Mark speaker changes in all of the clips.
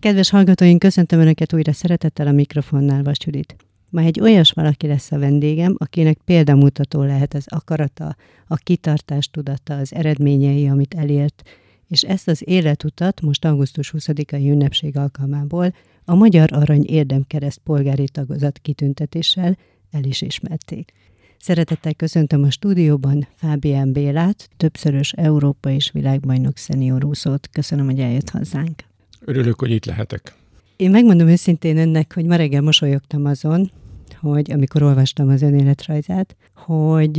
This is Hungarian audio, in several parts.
Speaker 1: Kedves hallgatóink, köszöntöm Önöket újra szeretettel a mikrofonnál, Vasjudit. Ma egy olyas valaki lesz a vendégem, akinek példamutató lehet az akarata, a kitartás tudata, az eredményei, amit elért, és ezt az életutat most augusztus 20-ai ünnepség alkalmából a Magyar Arany Érdemkereszt polgári tagozat kitüntetéssel el is ismerték. Szeretettel köszöntöm a stúdióban Fábián Bélát, többszörös Európa és világbajnok szenior úszót. Köszönöm, hogy eljött hozzánk.
Speaker 2: Örülök, hogy itt lehetek.
Speaker 1: Én megmondom őszintén önnek, hogy ma reggel mosolyogtam azon, hogy amikor olvastam az önéletrajzát, hogy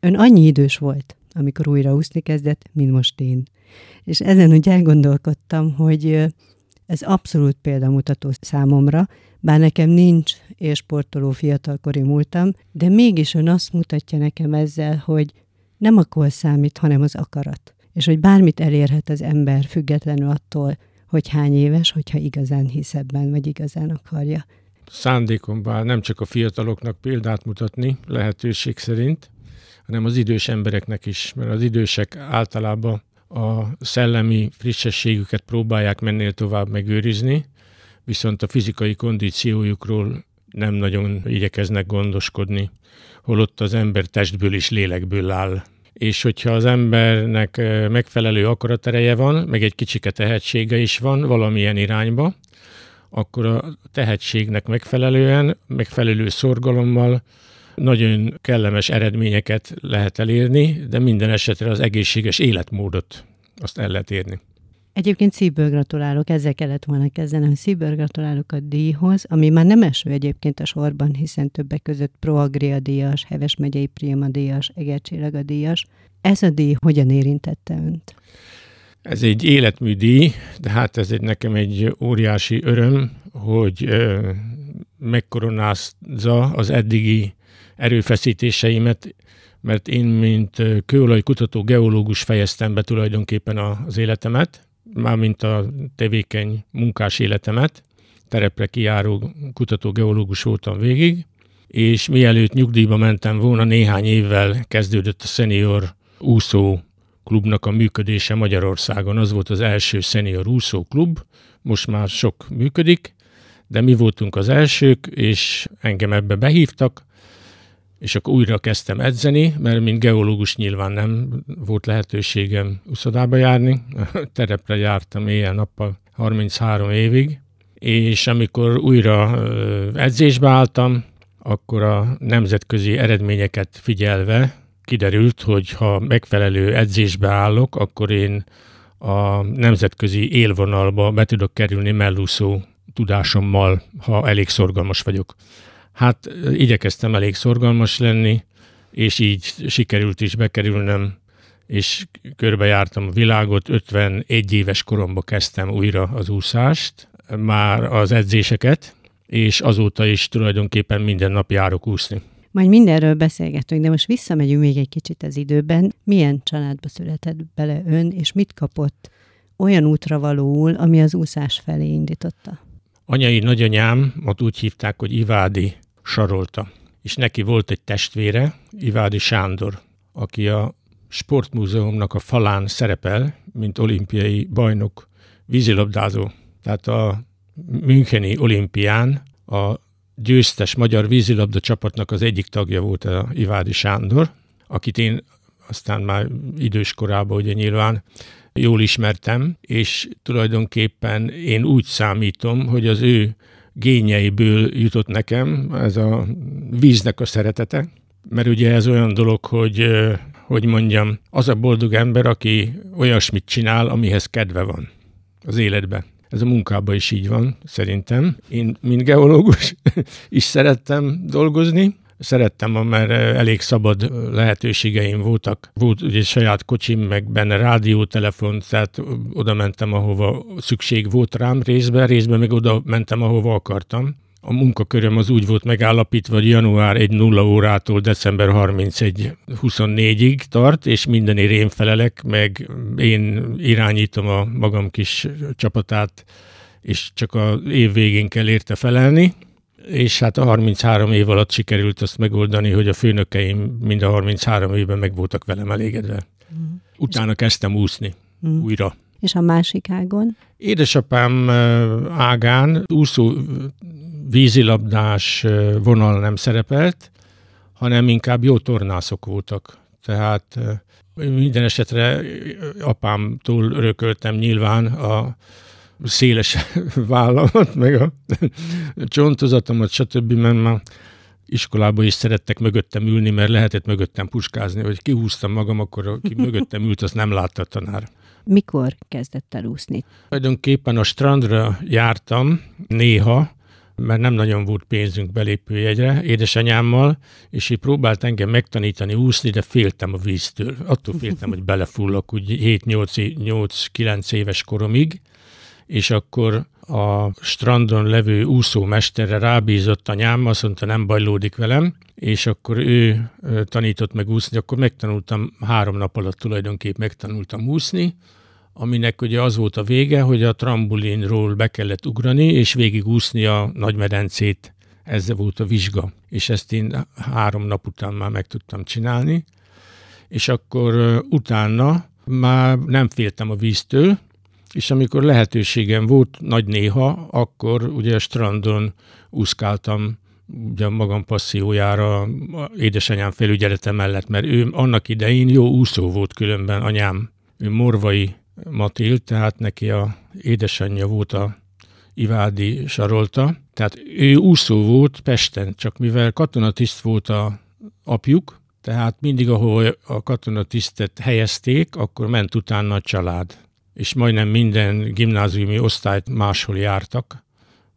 Speaker 1: ön annyi idős volt, amikor újra úszni kezdett, mint most én. És ezen úgy elgondolkodtam, hogy ez abszolút példamutató számomra, bár nekem nincs élsportoló fiatalkori múltam, de mégis ön azt mutatja nekem ezzel, hogy nem a kol számít, hanem az akarat. És hogy bármit elérhet az ember, függetlenül attól, hogy hány éves, hogyha igazán hisz ebben, vagy igazán akarja.
Speaker 2: Szándékom bár nem csak a fiataloknak példát mutatni lehetőség szerint, hanem az idős embereknek is, mert az idősek általában a szellemi frissességüket próbálják mennél tovább megőrizni, viszont a fizikai kondíciójukról nem nagyon igyekeznek gondoskodni, holott az ember testből is lélekből áll. És hogyha az embernek megfelelő akaratereje van, meg egy kicsike tehetsége is van valamilyen irányba, akkor a tehetségnek megfelelően, megfelelő szorgalommal nagyon kellemes eredményeket lehet elérni, de minden esetre az egészséges életmódot azt el lehet érni.
Speaker 1: Egyébként szívből gratulálok, ezzel kellett volna kezdeni, hogy szívből gratulálok a díjhoz, ami már nem eső egyébként a sorban, hiszen többek között Proagria díjas, Heves megyei Prima díjas, Egercsillaga díjas. Ez a díj hogyan érintette önt?
Speaker 2: Ez egy életmű díj, de hát ez egy nekem egy óriási öröm, hogy ö, megkoronázza az eddigi erőfeszítéseimet, mert én, mint kőolajkutató geológus fejeztem be tulajdonképpen az életemet, mármint a tevékeny munkás életemet, terepre kutató geológus voltam végig, és mielőtt nyugdíjba mentem volna, néhány évvel kezdődött a senior úszó klubnak a működése Magyarországon. Az volt az első senior úszó klub, most már sok működik, de mi voltunk az elsők, és engem ebbe behívtak, és akkor újra kezdtem edzeni, mert mint geológus nyilván nem volt lehetőségem uszodába járni, terepre jártam éjjel-nappal 33 évig, és amikor újra edzésbe álltam, akkor a nemzetközi eredményeket figyelve kiderült, hogy ha megfelelő edzésbe állok, akkor én a nemzetközi élvonalba be tudok kerülni mellúszó tudásommal, ha elég szorgalmas vagyok. Hát igyekeztem elég szorgalmas lenni, és így sikerült is bekerülnem, és körbejártam a világot, 51 éves koromban kezdtem újra az úszást, már az edzéseket, és azóta is tulajdonképpen minden nap járok úszni.
Speaker 1: Majd mindenről beszélgetünk, de most visszamegyünk még egy kicsit az időben. Milyen családba született bele ön, és mit kapott olyan útra valóul, ami az úszás felé indította?
Speaker 2: Anyai nagyanyám, ott úgy hívták, hogy Ivádi Sarolta. És neki volt egy testvére, Ivádi Sándor, aki a sportmúzeumnak a falán szerepel, mint olimpiai bajnok, vízilabdázó. Tehát a Müncheni olimpián a győztes magyar vízilabda csapatnak az egyik tagja volt a Ivádi Sándor, akit én aztán már idős korában ugye nyilván jól ismertem, és tulajdonképpen én úgy számítom, hogy az ő gényeiből jutott nekem ez a víznek a szeretete, mert ugye ez olyan dolog, hogy hogy mondjam, az a boldog ember, aki olyasmit csinál, amihez kedve van az életbe. Ez a munkában is így van, szerintem. Én, mint geológus, is szerettem dolgozni, szerettem, mert elég szabad lehetőségeim voltak. Volt ugye saját kocsim, meg benne rádiótelefon, tehát oda mentem, ahova szükség volt rám részben, részben meg oda mentem, ahova akartam. A munkaköröm az úgy volt megállapítva, hogy január 1 0 órától december 31 24-ig tart, és mindenért én felelek, meg én irányítom a magam kis csapatát, és csak a év végén kell érte felelni és hát a 33 év alatt sikerült azt megoldani, hogy a főnökeim mind a 33 évben meg voltak velem elégedve. Mm. Utána kezdtem úszni mm. újra.
Speaker 1: És a másik ágon?
Speaker 2: Édesapám ágán úszó vízilabdás vonal nem szerepelt, hanem inkább jó tornászok voltak. Tehát minden esetre apámtól örököltem nyilván a széles vállamat, meg a csontozatomat, stb. mert már iskolában is szerettek mögöttem ülni, mert lehetett mögöttem puskázni, hogy kihúztam magam, akkor aki mögöttem ült, azt nem látta a tanár.
Speaker 1: Mikor kezdett el úszni?
Speaker 2: Tulajdonképpen a strandra jártam néha, mert nem nagyon volt pénzünk belépőjegyre édesanyámmal, és ő próbált engem megtanítani úszni, de féltem a víztől. Attól féltem, hogy belefullak úgy 7-8-9 éves koromig, és akkor a strandon levő úszómesterre rábízott anyám, azt mondta, nem bajlódik velem, és akkor ő tanított meg úszni, akkor megtanultam, három nap alatt tulajdonképp megtanultam úszni, aminek ugye az volt a vége, hogy a trambulinról be kellett ugrani, és végig úszni a nagymedencét, ezzel volt a vizsga. És ezt én három nap után már meg tudtam csinálni, és akkor utána már nem féltem a víztől, és amikor lehetőségem volt nagy néha, akkor ugye strandon úszkáltam ugye magam passziójára édesanyám felügyelete mellett, mert ő annak idején jó úszó volt különben anyám. Ő morvai Matil, tehát neki a édesanyja volt a Ivádi Sarolta. Tehát ő úszó volt Pesten, csak mivel katonatiszt volt a apjuk, tehát mindig, ahol a katonatisztet helyezték, akkor ment utána a család. És majdnem minden gimnáziumi osztályt máshol jártak,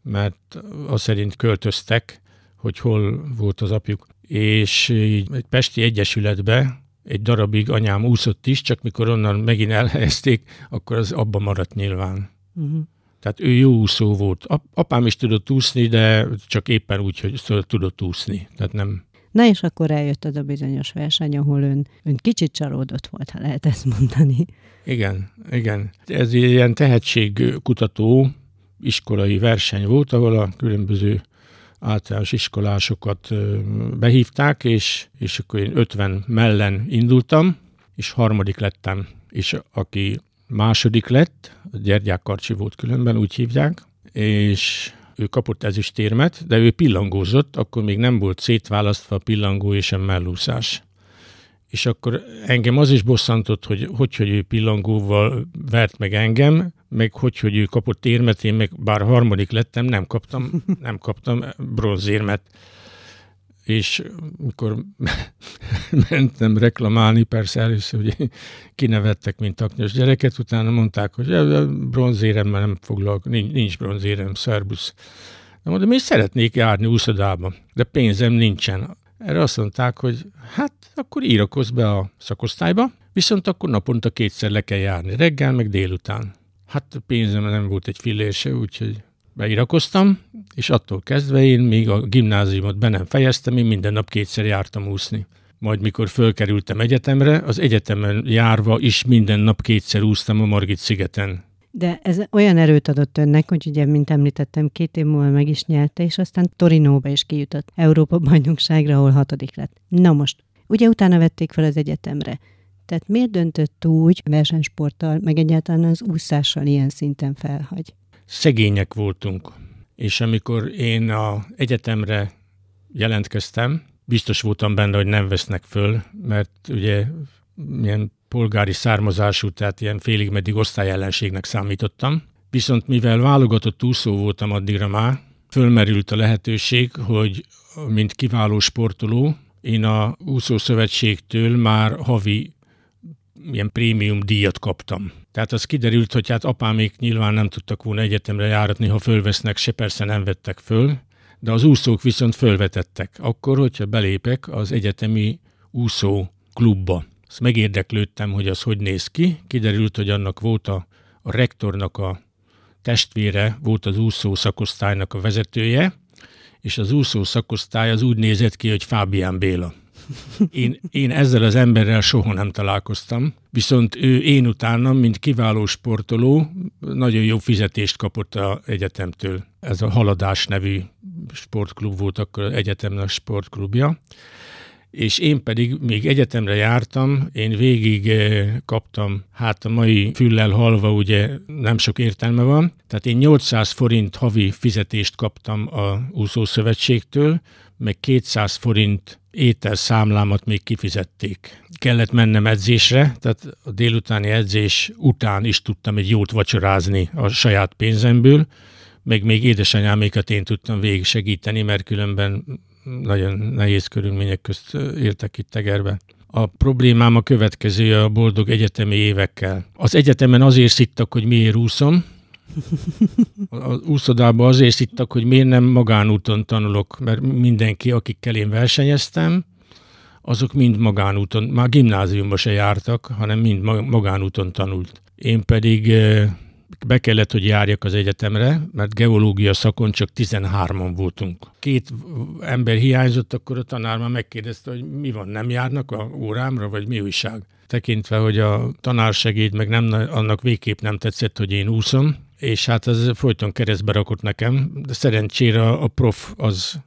Speaker 2: mert az szerint költöztek, hogy hol volt az apjuk. És így egy Pesti Egyesületbe egy darabig anyám úszott is, csak mikor onnan megint elhelyezték, akkor az abba maradt nyilván. Uh-huh. Tehát ő jó úszó volt. Apám is tudott úszni, de csak éppen úgy, hogy tudott úszni. Tehát nem...
Speaker 1: Na és akkor eljött az a bizonyos verseny, ahol ön, ön kicsit csalódott volt, ha lehet ezt mondani.
Speaker 2: Igen, igen. Ez ilyen tehetségkutató iskolai verseny volt, ahol a különböző általános iskolásokat behívták, és, és akkor én 50 mellen indultam, és harmadik lettem, és aki második lett, Gyergyák Karcsi volt különben, úgy hívják, és ő kapott ezüstérmet, de ő pillangózott, akkor még nem volt szétválasztva a pillangó és a mellúszás. És akkor engem az is bosszantott, hogy hogy, hogy ő pillangóval vert meg engem, meg hogy, hogy ő kapott érmet, én meg bár harmadik lettem, nem kaptam, nem kaptam bronzérmet. És mikor mentem reklamálni, persze először, hogy kinevettek, mint taknyos gyereket, utána mondták, hogy bronzéremmel nem nincs, nincs bronzérem, szerbusz. De mondom, én szeretnék járni úszodába, de pénzem nincsen. Erre azt mondták, hogy hát akkor írakozz be a szakosztályba, viszont akkor naponta kétszer le kell járni, reggel meg délután. Hát pénzem nem volt egy fillér se, úgyhogy beirakoztam, és attól kezdve én még a gimnáziumot be nem fejeztem, én minden nap kétszer jártam úszni. Majd mikor fölkerültem egyetemre, az egyetemen járva is minden nap kétszer úsztam a Margit szigeten.
Speaker 1: De ez olyan erőt adott önnek, hogy ugye, mint említettem, két év múlva meg is nyerte, és aztán Torinóba is kijutott Európa bajnokságra, ahol hatodik lett. Na most, ugye utána vették fel az egyetemre. Tehát miért döntött úgy versenysporttal, meg egyáltalán az úszással ilyen szinten felhagy?
Speaker 2: Szegények voltunk, és amikor én a egyetemre jelentkeztem, biztos voltam benne, hogy nem vesznek föl, mert ugye milyen polgári származású, tehát ilyen félig meddig osztályellenségnek számítottam. Viszont mivel válogatott úszó voltam addigra már, fölmerült a lehetőség, hogy mint kiváló sportoló, én a úszószövetségtől már havi ilyen prémium díjat kaptam. Tehát az kiderült, hogy hát apámék nyilván nem tudtak volna egyetemre járatni, ha fölvesznek, se persze nem vettek föl, de az úszók viszont fölvetettek. Akkor, hogyha belépek az egyetemi úszó klubba. Azt megérdeklődtem, hogy az hogy néz ki. Kiderült, hogy annak volt a, a rektornak a testvére, volt az úszó szakosztálynak a vezetője, és az úszó szakosztály az úgy nézett ki, hogy Fábián Béla. Én, én ezzel az emberrel soha nem találkoztam, viszont ő én utánam, mint kiváló sportoló, nagyon jó fizetést kapott a egyetemtől. Ez a Haladás nevű sportklub volt akkor az egyetemnek sportklubja. és én pedig még egyetemre jártam, én végig kaptam, hát a mai füllel halva ugye nem sok értelme van, tehát én 800 forint havi fizetést kaptam a úszószövetségtől, meg 200 forint ételszámlámat még kifizették. Kellett mennem edzésre, tehát a délutáni edzés után is tudtam egy jót vacsorázni a saját pénzemből, meg még édesanyámékat én tudtam végig segíteni, mert különben nagyon nehéz körülmények közt éltek itt Tegerbe. A problémám a következő a boldog egyetemi évekkel. Az egyetemen azért szittak, hogy miért úszom, az úszodában azért szittak, hogy miért nem magánúton tanulok, mert mindenki, akikkel én versenyeztem, azok mind magánúton, már gimnáziumba se jártak, hanem mind magánúton tanult. Én pedig be kellett, hogy járjak az egyetemre, mert geológia szakon csak 13-an voltunk. Két ember hiányzott, akkor a tanár már megkérdezte, hogy mi van, nem járnak a órámra, vagy mi újság. Tekintve, hogy a tanársegéd meg nem, annak végképp nem tetszett, hogy én úszom, és hát ez folyton keresztbe rakott nekem, de szerencsére a prof az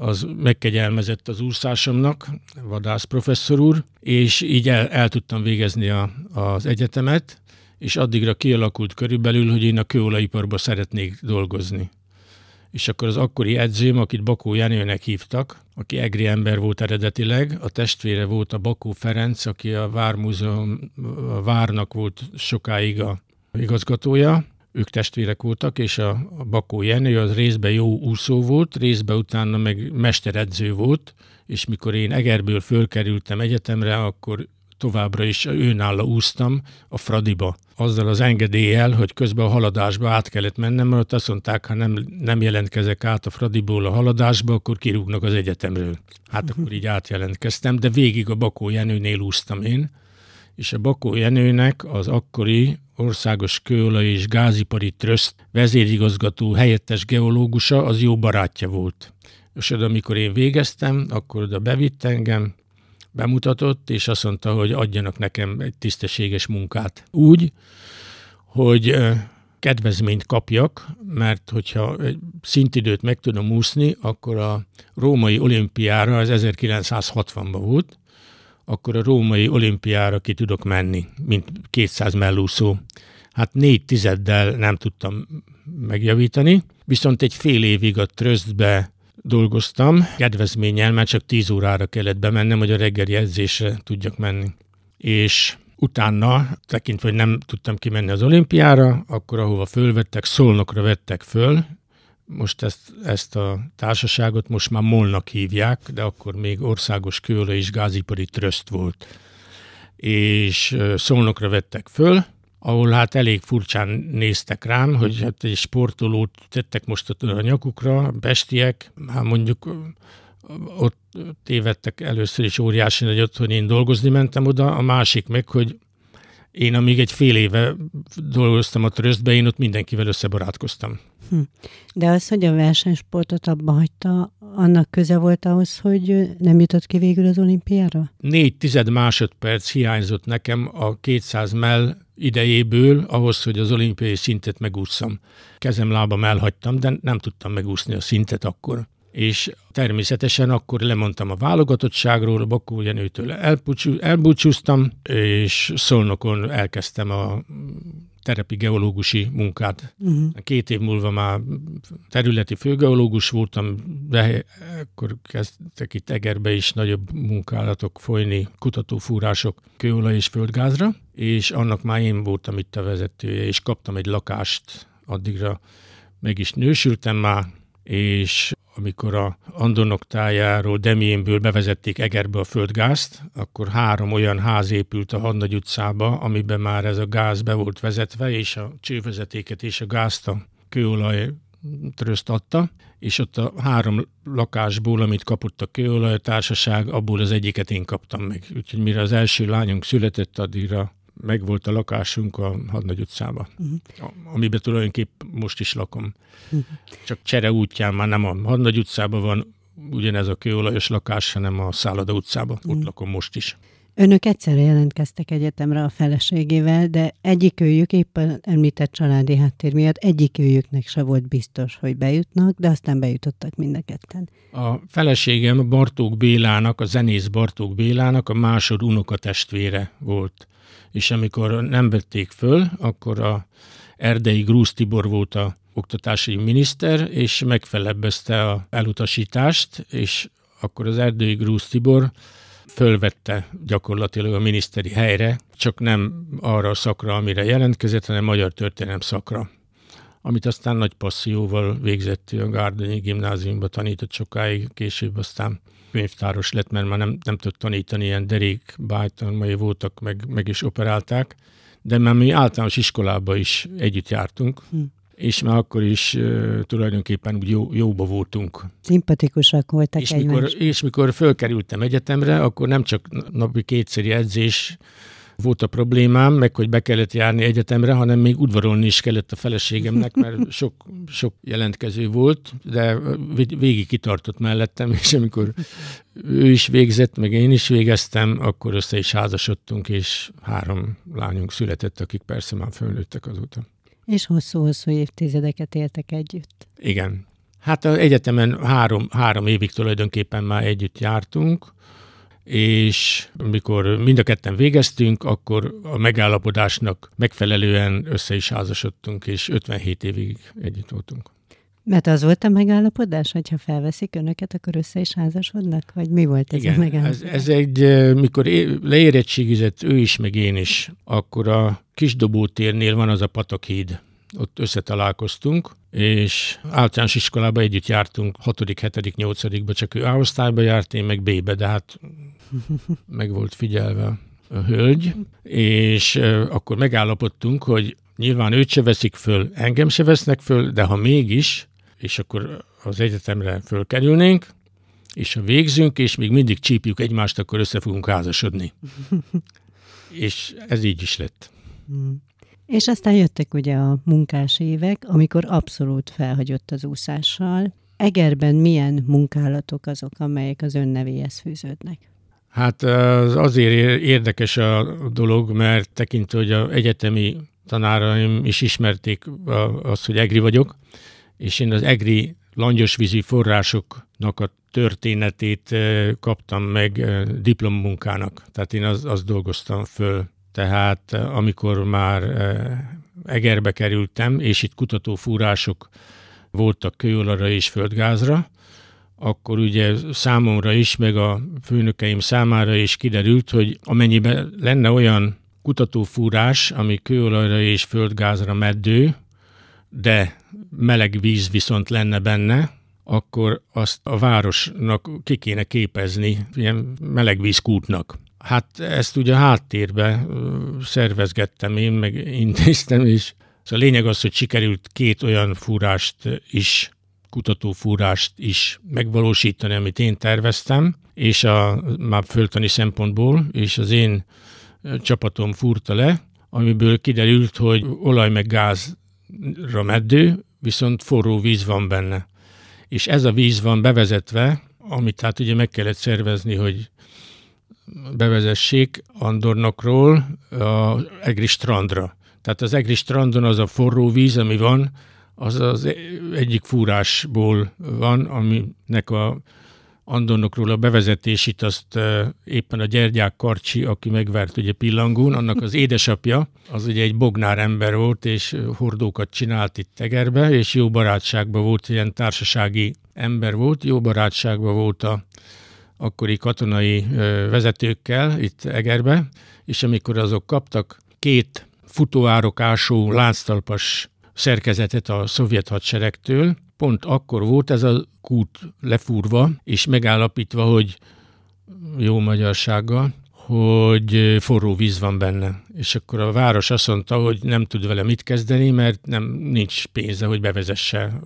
Speaker 2: az megkegyelmezett az úszásomnak, vadász professzor úr, és így el, el tudtam végezni a, az egyetemet, és addigra kialakult körülbelül, hogy én a kőolajiparban szeretnék dolgozni. És akkor az akkori edzőm, akit Bakó Jenőnek hívtak, aki egri ember volt eredetileg, a testvére volt a Bakó Ferenc, aki a Vármúzeum, a Várnak volt sokáig a igazgatója, ők testvérek voltak, és a, a Bakó Jenő az részben jó úszó volt, részben utána meg mesteredző volt, és mikor én Egerből fölkerültem egyetemre, akkor továbbra is őnála úsztam a Fradiba. Azzal az engedéllyel, hogy közben a haladásba át kellett mennem, mert azt mondták, ha nem, nem jelentkezek át a Fradiból a haladásba, akkor kirúgnak az egyetemről. Hát akkor így átjelentkeztem, de végig a Bakó Jenőnél úsztam én, és a Bakó Jenőnek az akkori Országos Kőolaj és Gázipari Tröszt vezérigazgató helyettes geológusa az jó barátja volt. És oda, amikor én végeztem, akkor oda bevitt engem, bemutatott, és azt mondta, hogy adjanak nekem egy tisztességes munkát. Úgy, hogy kedvezményt kapjak, mert hogyha egy szintidőt meg tudom úszni, akkor a római olimpiára, az 1960-ban volt, akkor a római olimpiára ki tudok menni, mint 200 mellúszó. Hát négy tizeddel nem tudtam megjavítani, viszont egy fél évig a trösztbe dolgoztam, kedvezménnyel, mert csak 10 órára kellett bemennem, hogy a reggeli edzésre tudjak menni. És utána, tekintve, hogy nem tudtam kimenni az olimpiára, akkor ahova fölvettek, Szolnokra vettek föl, most ezt, ezt a társaságot most már Molnak hívják, de akkor még országos kőle és gázipari tröszt volt. És Szolnokra vettek föl, ahol hát elég furcsán néztek rám, hogy hát egy sportolót tettek most a nyakukra, bestiek, hát mondjuk ott tévedtek először is óriási nagyot, hogy én dolgozni mentem oda, a másik meg, hogy én amíg egy fél éve dolgoztam a trösztbe, én ott mindenkivel összebarátkoztam. Hm.
Speaker 1: De az, hogy a versenysportot abba hagyta, annak köze volt ahhoz, hogy nem jutott ki végül az olimpiára?
Speaker 2: Négy tized másodperc hiányzott nekem a 200 mell idejéből ahhoz, hogy az olimpiai szintet megúszszam. Kezem, lábam elhagytam, de nem tudtam megúszni a szintet akkor. És természetesen akkor lemondtam a válogatottságról, Bakó Jenőtől elbúcsúztam, és Szolnokon elkezdtem a terepi geológusi munkát. Uh-huh. Két év múlva már területi főgeológus voltam, de akkor kezdtek itt Egerbe is nagyobb munkálatok folyni, kutatófúrások kőolaj és földgázra, és annak már én voltam itt a vezetője, és kaptam egy lakást, addigra meg is nősültem már, és amikor a Andonok tájáról, Demiénből bevezették Egerbe a földgázt, akkor három olyan ház épült a Hadnagy utcába, amiben már ez a gáz be volt vezetve, és a csővezetéket és a gázt a kőolaj tröszt adta, és ott a három lakásból, amit kapott a kőolaj társaság, abból az egyiket én kaptam meg. Úgyhogy mire az első lányunk született, addigra megvolt a lakásunk a Hadnagy utcába, uh-huh. amiben tulajdonképp most is lakom. Uh-huh. Csak csere útján már nem a Hadnagy utcában van ugyanez a kőolajos lakás, hanem a Szálada utcában. Uh-huh. Ott lakom most is.
Speaker 1: Önök egyszerre jelentkeztek egyetemre a feleségével, de egyikőjük éppen említett családi háttér miatt egyikőjüknek se volt biztos, hogy bejutnak, de aztán bejutottak mind a ketten.
Speaker 2: A feleségem Bartók Bélának, a zenész Bartók Bélának a másod unokatestvére volt. És amikor nem vették föl, akkor a erdei Grúz Tibor volt a oktatási miniszter, és megfelebbezte a elutasítást, és akkor az erdői Grúz Tibor fölvette gyakorlatilag a miniszteri helyre, csak nem arra a szakra, amire jelentkezett, hanem magyar történelem szakra amit aztán nagy passzióval végzett a Gárdonyi gimnáziumba, tanított sokáig, később aztán könyvtáros lett, mert már nem, nem tudott tanítani, ilyen derék bájtanmai voltak, meg, meg is operálták, de már mi általános iskolába is együtt jártunk. Hm és már akkor is uh, tulajdonképpen úgy jó, jóba voltunk.
Speaker 1: Szimpatikusak voltak
Speaker 2: és mikor, és mikor fölkerültem egyetemre, akkor nem csak napi kétszeri edzés volt a problémám, meg hogy be kellett járni egyetemre, hanem még udvarolni is kellett a feleségemnek, mert sok, sok jelentkező volt, de végig kitartott mellettem, és amikor ő is végzett, meg én is végeztem, akkor össze is házasodtunk, és három lányunk született, akik persze már fölnőttek azóta.
Speaker 1: És hosszú-hosszú évtizedeket éltek együtt.
Speaker 2: Igen. Hát az egyetemen három, három évig tulajdonképpen már együtt jártunk, és amikor mind a ketten végeztünk, akkor a megállapodásnak megfelelően össze is házasodtunk, és 57 évig együtt voltunk.
Speaker 1: Mert az volt a megállapodás, hogyha felveszik önöket, akkor össze is házasodnak? Vagy mi volt ez
Speaker 2: Igen,
Speaker 1: a megállapodás?
Speaker 2: Ez, ez egy, mikor leérettségizett ő is, meg én is, akkor a Kisdobótérnél van az a Patakhíd. Ott összetalálkoztunk, és általános iskolába együtt jártunk, 6., 7., 8. csak ő A osztályba járt, én meg B-be, de hát meg volt figyelve a hölgy, és akkor megállapodtunk, hogy nyilván őt se veszik föl, engem se vesznek föl, de ha mégis, és akkor az egyetemre fölkerülnénk, és ha végzünk, és még mindig csípjük egymást, akkor össze fogunk házasodni. és ez így is lett.
Speaker 1: És aztán jöttek ugye a munkás évek, amikor abszolút felhagyott az úszással. Egerben milyen munkálatok azok, amelyek az ön nevéhez fűződnek?
Speaker 2: Hát az azért érdekes a dolog, mert tekintve, hogy a egyetemi tanáraim is ismerték azt, hogy egri vagyok, és én az egri langyosvízi forrásoknak a történetét kaptam meg diplommunkának. Tehát én azt az dolgoztam föl. Tehát amikor már Egerbe kerültem, és itt kutatófúrások voltak kőolajra és földgázra, akkor ugye számomra is, meg a főnökeim számára is kiderült, hogy amennyiben lenne olyan kutatófúrás, ami kőolajra és földgázra meddő, de meleg víz viszont lenne benne, akkor azt a városnak ki kéne képezni ilyen melegvízkútnak. Hát ezt ugye háttérbe szervezgettem én, meg intéztem, és szóval a lényeg az, hogy sikerült két olyan fúrást is kutatófúrást is megvalósítani, amit én terveztem, és a már föltani szempontból, és az én csapatom fúrta le, amiből kiderült, hogy olaj meg gázra meddő, viszont forró víz van benne. És ez a víz van bevezetve, amit hát ugye meg kellett szervezni, hogy bevezessék Andornokról a Egri strandra. Tehát az Egri strandon az a forró víz, ami van, az az egyik fúrásból van, aminek a Andonnokról a bevezetését azt éppen a Gyergyák Karcsi, aki megvert ugye Pillangón, annak az édesapja, az ugye egy bognár ember volt, és hordókat csinált itt Tegerbe, és jó barátságban volt, ilyen társasági ember volt, jó barátságban volt a akkori katonai vezetőkkel itt Egerbe, és amikor azok kaptak két futóárokású lánctalpas szerkezetet a szovjet hadseregtől. Pont akkor volt ez a kút lefúrva, és megállapítva, hogy jó magyarsággal, hogy forró víz van benne. És akkor a város azt mondta, hogy nem tud vele mit kezdeni, mert nem nincs pénze, hogy bevezesse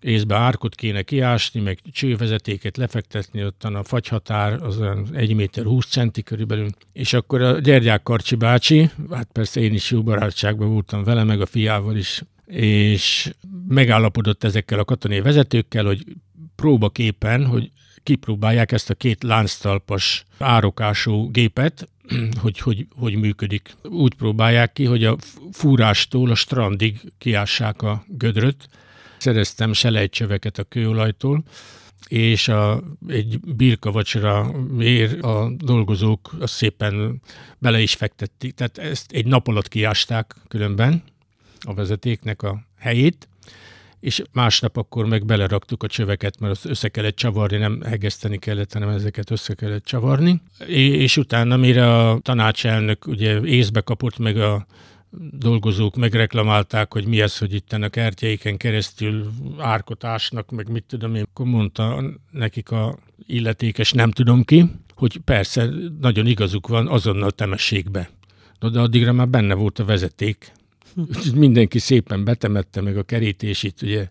Speaker 2: észbe árkot kéne kiásni, meg csővezetéket lefektetni, ottan a fagyhatár az olyan 1 méter 20 centi körülbelül. És akkor a Gyergyák Karcsi bácsi, hát persze én is jó barátságban voltam vele, meg a fiával is, és megállapodott ezekkel a katonai vezetőkkel, hogy próbaképpen, hogy kipróbálják ezt a két lánctalpas árokású gépet, hogy, hogy hogy működik. Úgy próbálják ki, hogy a fúrástól a strandig kiássák a gödröt. Szereztem selejtcsöveket a kőolajtól, és a, egy birka vacsora ér a dolgozók azt szépen bele is fektették. Tehát ezt egy nap alatt kiásták különben a vezetéknek a helyét, és másnap akkor meg beleraktuk a csöveket, mert azt össze kellett csavarni, nem hegeszteni kellett, hanem ezeket össze kellett csavarni. És utána, mire a tanácselnök ugye észbe kapott, meg a dolgozók megreklamálták, hogy mi ez, hogy itt a kertjeiken keresztül árkotásnak, meg mit tudom én, akkor mondta nekik a illetékes, nem tudom ki, hogy persze, nagyon igazuk van, azonnal temessék be. No, de addigra már benne volt a vezeték. Mindenki szépen betemette meg a kerítését, ugye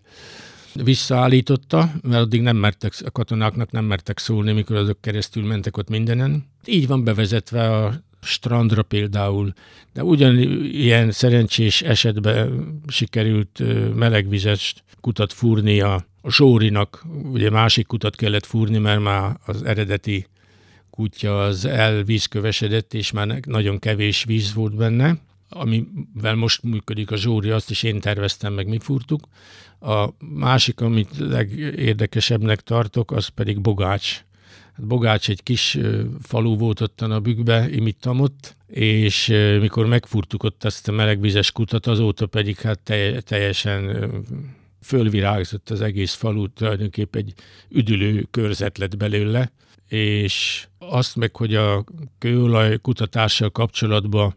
Speaker 2: visszaállította, mert addig nem mertek, a katonáknak nem mertek szólni, mikor azok keresztül mentek ott mindenen. Így van bevezetve a strandra például, de ugyanilyen szerencsés esetben sikerült melegvizes kutat fúrni a, Zsórinak, ugye másik kutat kellett fúrni, mert már az eredeti kutya az elvízkövesedett, és már nagyon kevés víz volt benne, amivel most működik a Zsóri, azt is én terveztem, meg mi fúrtuk. A másik, amit legérdekesebbnek tartok, az pedig Bogács Hát Bogács egy kis falu volt ott a bükkbe, imittam ott, és mikor megfurtuk ott ezt a melegvizes kutat, azóta pedig hát teljesen fölvirágzott az egész falu, tulajdonképpen egy üdülő körzet lett belőle, és azt meg, hogy a kőolaj kutatással kapcsolatban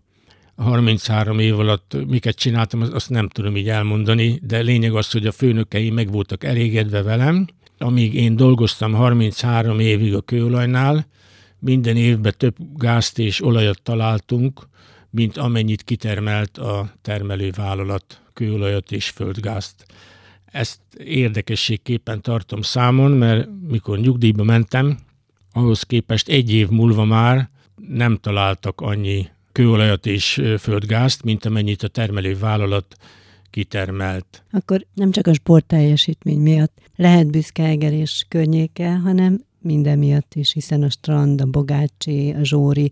Speaker 2: 33 év alatt miket csináltam, azt nem tudom így elmondani, de lényeg az, hogy a főnökei meg voltak elégedve velem, amíg én dolgoztam 33 évig a kőolajnál, minden évben több gázt és olajat találtunk, mint amennyit kitermelt a termelővállalat kőolajat és földgázt. Ezt érdekességképpen tartom számon, mert mikor nyugdíjba mentem, ahhoz képest egy év múlva már nem találtak annyi kőolajat és földgázt, mint amennyit a termelővállalat kitermelt.
Speaker 1: Akkor nem csak a sportteljesítmény miatt lehet büszke Eger és környéke, hanem minden miatt is, hiszen a strand, a Bogácsi, a Zsóri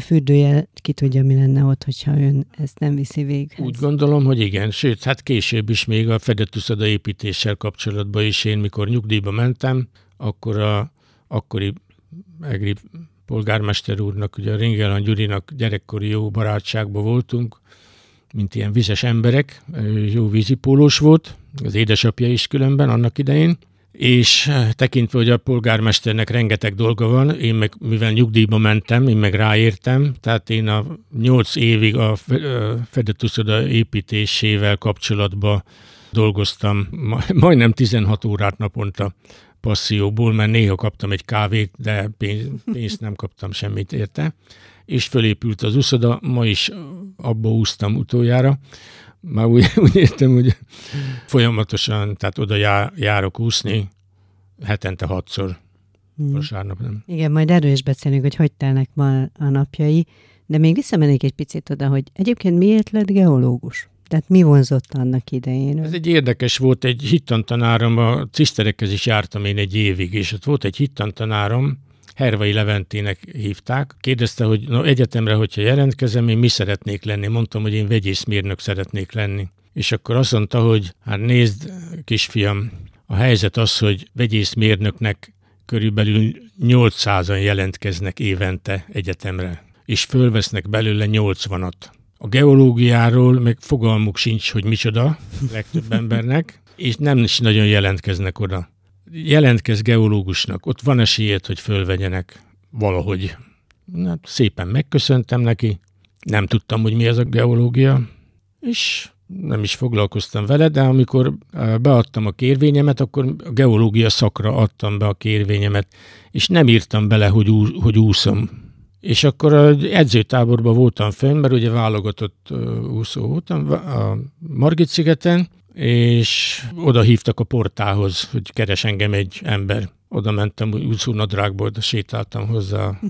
Speaker 1: fürdője, ki tudja, mi lenne ott, hogyha ön ezt nem viszi végig.
Speaker 2: Úgy gondolom, hogy igen, sőt, hát később is még a Fedetuszada építéssel kapcsolatban is én, mikor nyugdíjba mentem, akkor a akkori egri polgármester úrnak, ugye a Ringelan Gyurinak gyerekkori jó barátságban voltunk, mint ilyen vizes emberek, jó vízipólós volt, az édesapja is különben annak idején, és tekintve, hogy a polgármesternek rengeteg dolga van, én meg, mivel nyugdíjba mentem, én meg ráértem, tehát én a nyolc évig a Fedetuszoda építésével kapcsolatban dolgoztam, majdnem 16 órát naponta passzióból, mert néha kaptam egy kávét, de pénzt nem kaptam semmit érte és fölépült az uszoda, ma is abba úsztam utoljára, már úgy, úgy értem, hogy folyamatosan, tehát oda já, járok úszni, hetente hatszor, hmm. vasárnap nem.
Speaker 1: Igen, majd erről is beszélünk, hogy hogy telnek ma a napjai, de még visszamennék egy picit oda, hogy egyébként miért lett geológus? Tehát mi vonzott annak idején?
Speaker 2: Ez egy érdekes volt, egy hittantanárom, a ciszterekhez is jártam én egy évig, és ott volt egy hittantanárom, Hervai Leventének hívták. Kérdezte, hogy no, egyetemre, hogyha jelentkezem, én mi szeretnék lenni. Mondtam, hogy én vegyészmérnök szeretnék lenni. És akkor azt mondta, hogy hát nézd, kisfiam, a helyzet az, hogy vegyészmérnöknek körülbelül 800-an jelentkeznek évente egyetemre, és fölvesznek belőle 80-at. A geológiáról meg fogalmuk sincs, hogy micsoda legtöbb embernek, és nem is nagyon jelentkeznek oda jelentkez geológusnak, ott van esélyed, hogy fölvegyenek valahogy. Na, szépen megköszöntem neki, nem tudtam, hogy mi ez a geológia, és nem is foglalkoztam vele, de amikor beadtam a kérvényemet, akkor a geológia szakra adtam be a kérvényemet, és nem írtam bele, hogy, ú, hogy úszom. És akkor az edzőtáborban voltam fönn, mert ugye válogatott úszó voltam a Margit-szigeten, és oda hívtak a portához, hogy keres engem egy ember. Oda mentem úszónadrágból, de sétáltam hozzá.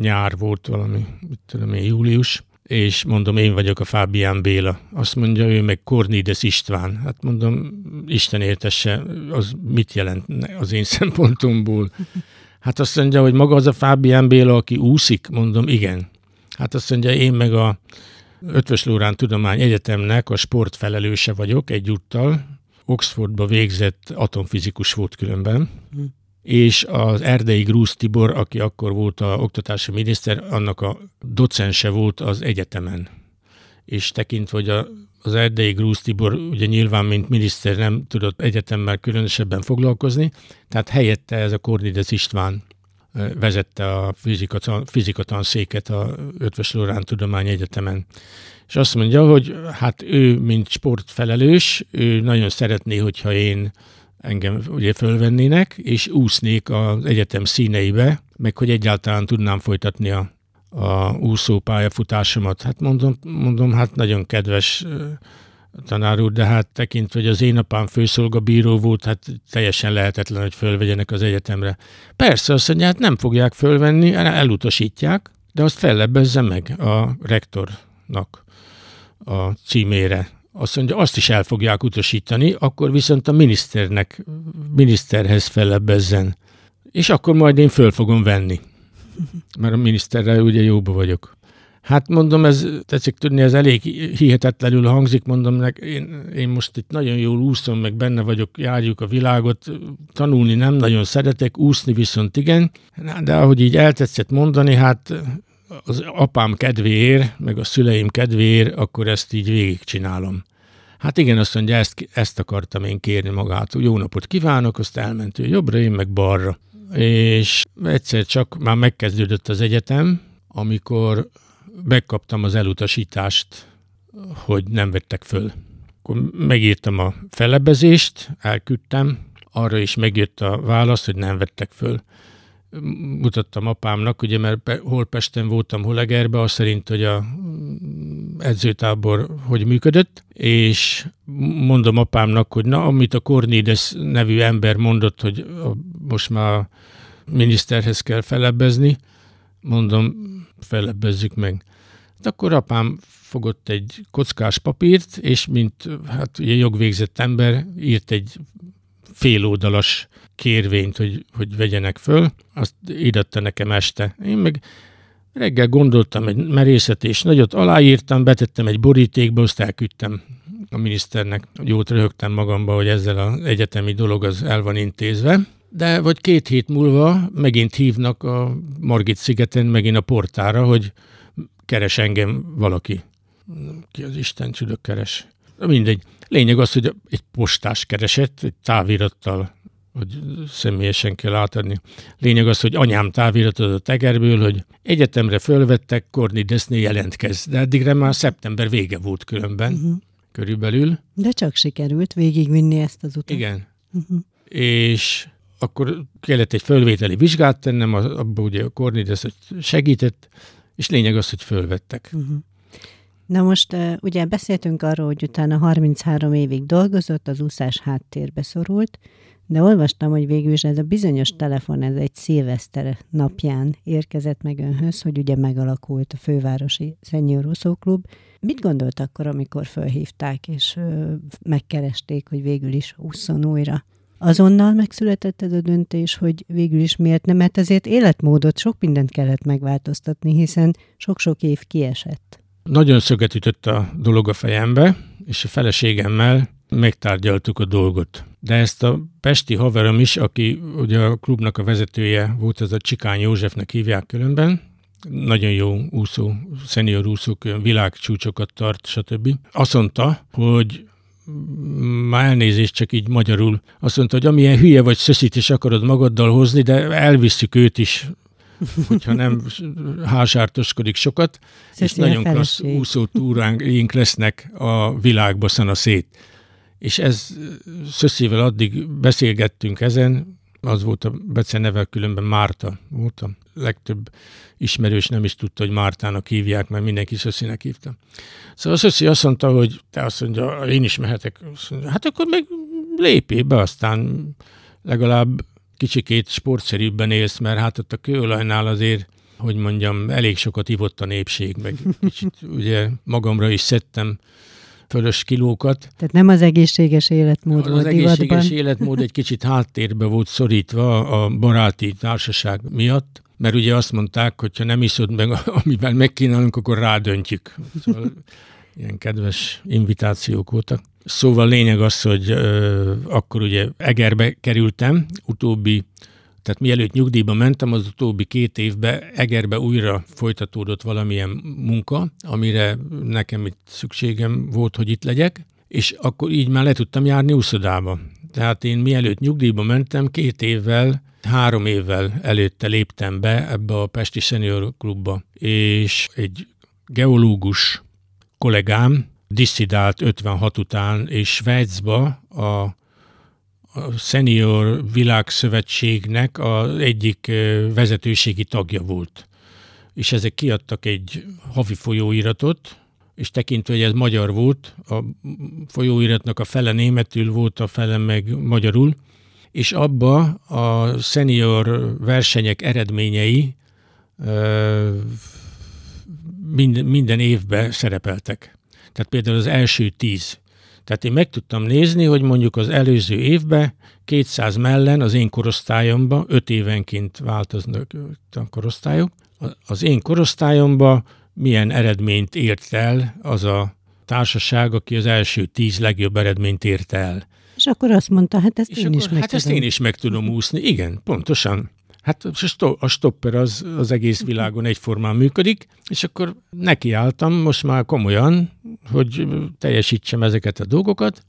Speaker 2: Nyár volt valami, mit tudom én, július, és mondom, én vagyok a Fábián Béla. Azt mondja, ő meg Kornides István. Hát mondom, Isten értesse, az mit jelent az én szempontomból? Hát azt mondja, hogy maga az a Fábián Béla, aki úszik? Mondom, igen. Hát azt mondja, én meg a Ötvös Lórán Tudomány Egyetemnek a sportfelelőse vagyok egyúttal. Oxfordba végzett atomfizikus volt különben. Hm és az Erdei Grúz Tibor, aki akkor volt a oktatási miniszter, annak a docense volt az egyetemen. És tekintve, hogy a, az Erdei Grúz Tibor ugye nyilván, mint miniszter nem tudott egyetemmel különösebben foglalkozni, tehát helyette ez a Kornides István vezette a fizika, fizikatanszéket a Ötvös Lorán Tudomány Egyetemen. És azt mondja, hogy hát ő, mint sportfelelős, ő nagyon szeretné, hogyha én engem ugye fölvennének, és úsznék az egyetem színeibe, meg hogy egyáltalán tudnám folytatni a, a úszó pályafutásomat. Hát mondom, mondom, hát nagyon kedves tanár úr, de hát tekintve, hogy az én apám főszolgabíró volt, hát teljesen lehetetlen, hogy fölvegyenek az egyetemre. Persze, azt mondja, hát nem fogják fölvenni, elutasítják, de azt fellebbezze meg a rektornak a címére azt mondja, azt is el fogják utasítani, akkor viszont a miniszternek, miniszterhez fellebbezzen. És akkor majd én föl fogom venni. Mert a miniszterrel ugye jóba vagyok. Hát mondom, ez tetszik tudni, ez elég hihetetlenül hangzik, mondom, nek, én, én most itt nagyon jól úszom, meg benne vagyok, járjuk a világot, tanulni nem nagyon szeretek, úszni viszont igen, de ahogy így eltetszett mondani, hát az apám kedvéért, meg a szüleim kedvéért, akkor ezt így végigcsinálom. Hát igen, azt mondja, ezt, ezt akartam én kérni magát. Jó napot kívánok, azt elment ő jobbra, én meg balra. És egyszer csak már megkezdődött az egyetem, amikor megkaptam az elutasítást, hogy nem vettek föl. Akkor megírtam a felebezést, elküldtem, arra is megjött a válasz, hogy nem vettek föl mutattam apámnak, ugye, mert hol Pesten voltam, hol Egerbe, az szerint, hogy a edzőtábor hogy működött, és mondom apámnak, hogy na, amit a Cornides nevű ember mondott, hogy most már a miniszterhez kell felebbezni, mondom, felebbezzük meg. De akkor apám fogott egy kockás papírt, és mint hát jogvégzett ember írt egy féloldalas kérvényt, hogy, hogy vegyenek föl, azt íratta nekem este. Én meg reggel gondoltam egy merészetés nagyot, aláírtam, betettem egy borítékba, azt elküldtem a miniszternek. Jót röhögtem magamba, hogy ezzel az egyetemi dolog az el van intézve. De vagy két hét múlva megint hívnak a Margit szigeten, megint a portára, hogy keres engem valaki. Ki az Isten csüdök keres? Mindegy. Lényeg az, hogy egy postás keresett, egy távirattal, hogy személyesen kell átadni. Lényeg az, hogy anyám táviratot a tegerből, hogy egyetemre fölvettek, Korni Deszné jelentkez. De addigra már szeptember vége volt különben, uh-huh. körülbelül.
Speaker 1: De csak sikerült végigvinni ezt az utat.
Speaker 2: Igen. Uh-huh. És akkor kellett egy fölvételi vizsgát tennem, abban ugye a Kornides segített, és lényeg az, hogy fölvettek. Uh-huh.
Speaker 1: Na most ugye beszéltünk arról, hogy utána 33 évig dolgozott, az úszás háttérbe szorult, de olvastam, hogy végül is ez a bizonyos telefon, ez egy szilveszter napján érkezett meg önhöz, hogy ugye megalakult a fővárosi Senior Klub. Mit gondolt akkor, amikor felhívták és megkeresték, hogy végül is ússzon újra? Azonnal megszületett ez a döntés, hogy végül is miért nem, mert ezért életmódot, sok mindent kellett megváltoztatni, hiszen sok-sok év kiesett.
Speaker 2: Nagyon szöget ütött a dolog a fejembe, és a feleségemmel megtárgyaltuk a dolgot. De ezt a pesti haverom is, aki ugye a klubnak a vezetője volt, ez a Csikány Józsefnek hívják különben, nagyon jó úszó, szenior úszók, világcsúcsokat tart, stb. Azt mondta, hogy már elnézést csak így magyarul, azt mondta, hogy amilyen hülye vagy szöszít is akarod magaddal hozni, de elvisszük őt is hogyha nem házsártoskodik sokat, Szöszi és nagyon klassz úszó túránk lesznek a világba szana szét. És ez Szösszivel addig beszélgettünk ezen, az volt a Bece neve, különben Márta volt a legtöbb ismerős nem is tudta, hogy Mártának hívják, mert mindenki Szösszinek hívta. Szóval Szösszi azt mondta, hogy te azt mondja, én is mehetek. Mondja, hát akkor meg lépjél be, aztán legalább kicsikét sportszerűbben élsz, mert hát ott a kőolajnál azért hogy mondjam, elég sokat ivott a népség, meg kicsit ugye magamra is szedtem fölös kilókat.
Speaker 1: Tehát nem az egészséges életmód
Speaker 2: az
Speaker 1: volt
Speaker 2: Az egészséges
Speaker 1: divatban.
Speaker 2: életmód egy kicsit háttérbe volt szorítva a baráti társaság miatt, mert ugye azt mondták, hogy ha nem iszod meg, amivel megkínálunk, akkor rádöntjük. Szóval ilyen kedves invitációk voltak. Szóval lényeg az, hogy ö, akkor ugye Egerbe kerültem, utóbbi tehát mielőtt nyugdíjba mentem, az utóbbi két évben Egerbe újra folytatódott valamilyen munka, amire nekem itt szükségem volt, hogy itt legyek, és akkor így már le tudtam járni úszodába. Tehát én mielőtt nyugdíjba mentem, két évvel, három évvel előtte léptem be ebbe a Pesti Senior Klubba, és egy geológus kollégám disszidált 56 után, és Svájcba a Senior Világszövetségnek az egyik vezetőségi tagja volt. És ezek kiadtak egy havi folyóiratot, és tekintve, hogy ez magyar volt, a folyóiratnak a fele németül volt, a fele meg magyarul, és abba a senior versenyek eredményei minden, minden évben szerepeltek. Tehát például az első tíz tehát én meg tudtam nézni, hogy mondjuk az előző évben 200 mellen az én korosztályomban, 5 évenként változnak a korosztályok, az én korosztályomban milyen eredményt ért el az a társaság, aki az első tíz legjobb eredményt ért el.
Speaker 1: És akkor azt mondta, hát ezt
Speaker 2: És
Speaker 1: én
Speaker 2: akkor,
Speaker 1: is meg
Speaker 2: Hát
Speaker 1: tudom.
Speaker 2: ezt én is meg tudom úszni. Igen, pontosan. Hát a stopper az, az egész világon egyformán működik, és akkor nekiálltam most már komolyan, hogy teljesítsem ezeket a dolgokat,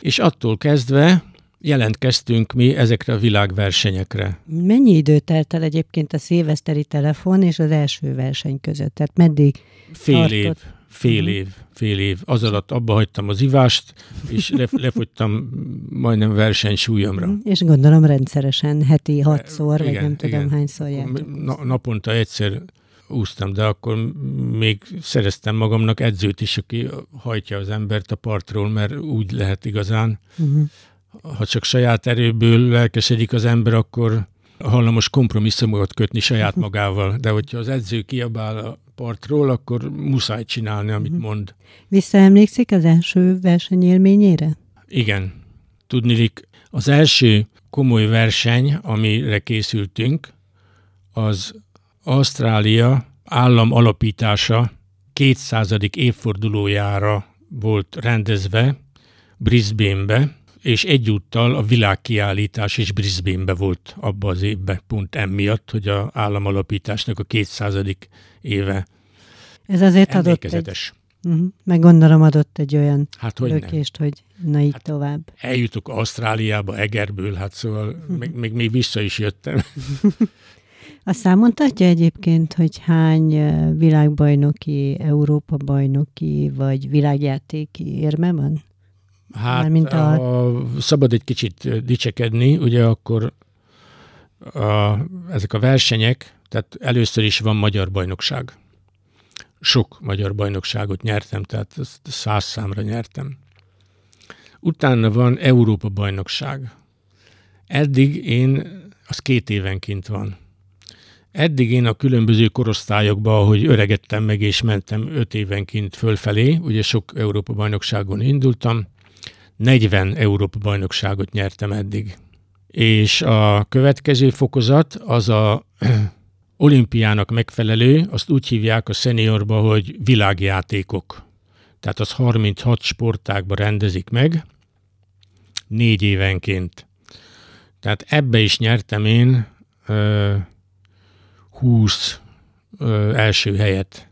Speaker 2: és attól kezdve jelentkeztünk mi ezekre a világversenyekre.
Speaker 1: Mennyi idő telt el egyébként a szilveszteri telefon és az első verseny között? Tehát meddig
Speaker 2: Fél
Speaker 1: tartott?
Speaker 2: év, fél év, fél év. Az alatt abba hagytam az ivást, és le, lefogytam majdnem versenysúlyomra.
Speaker 1: És gondolom rendszeresen, heti hatszor, vagy
Speaker 2: Igen,
Speaker 1: nem tudom
Speaker 2: igen.
Speaker 1: hányszor jártok.
Speaker 2: Na, naponta egyszer úsztam, de akkor még szereztem magamnak edzőt is, aki hajtja az embert a partról, mert úgy lehet igazán.
Speaker 1: Uh-huh.
Speaker 2: Ha csak saját erőből lelkesedik az ember, akkor hallamos kompromisszumokat kötni saját magával, de hogyha az edző kiabál a partról, akkor muszáj csinálni, amit mond.
Speaker 1: Visszaemlékszik az első versenyélményére?
Speaker 2: Igen. Tudnilik, az első komoly verseny, amire készültünk, az Ausztrália állam alapítása 200. évfordulójára volt rendezve Brisbane-be, és egyúttal a világkiállítás is Brisbane-be volt abban az évben, pont emiatt, hogy a államalapításnak a 200. éve
Speaker 1: Ez azért adott egy, uh-huh. meg gondolom adott egy olyan
Speaker 2: Hát hogy nem.
Speaker 1: lökést, hogy na így
Speaker 2: Hát-
Speaker 1: tovább.
Speaker 2: Eljutok Ausztráliába, Egerből, hát szóval még, még, még vissza is jöttem.
Speaker 1: Azt számon tartja egyébként, hogy hány világbajnoki, Európa-bajnoki vagy világjátéki érme van?
Speaker 2: Hát,
Speaker 1: Mármint a-
Speaker 2: a... szabad egy kicsit dicsekedni, ugye akkor a, ezek a versenyek, tehát először is van magyar bajnokság. Sok magyar bajnokságot nyertem, tehát száz számra nyertem. Utána van Európa bajnokság. Eddig én, az két évenként van. Eddig én a különböző korosztályokban, ahogy öregedtem meg és mentem öt évenként fölfelé, ugye sok Európa bajnokságon indultam, 40 Európa bajnokságot nyertem eddig. És a következő fokozat az a olimpiának megfelelő, azt úgy hívják a szeniorba, hogy világjátékok. Tehát az 36 sportágba rendezik meg, négy évenként. Tehát ebbe is nyertem én ö, 20 ö, első helyet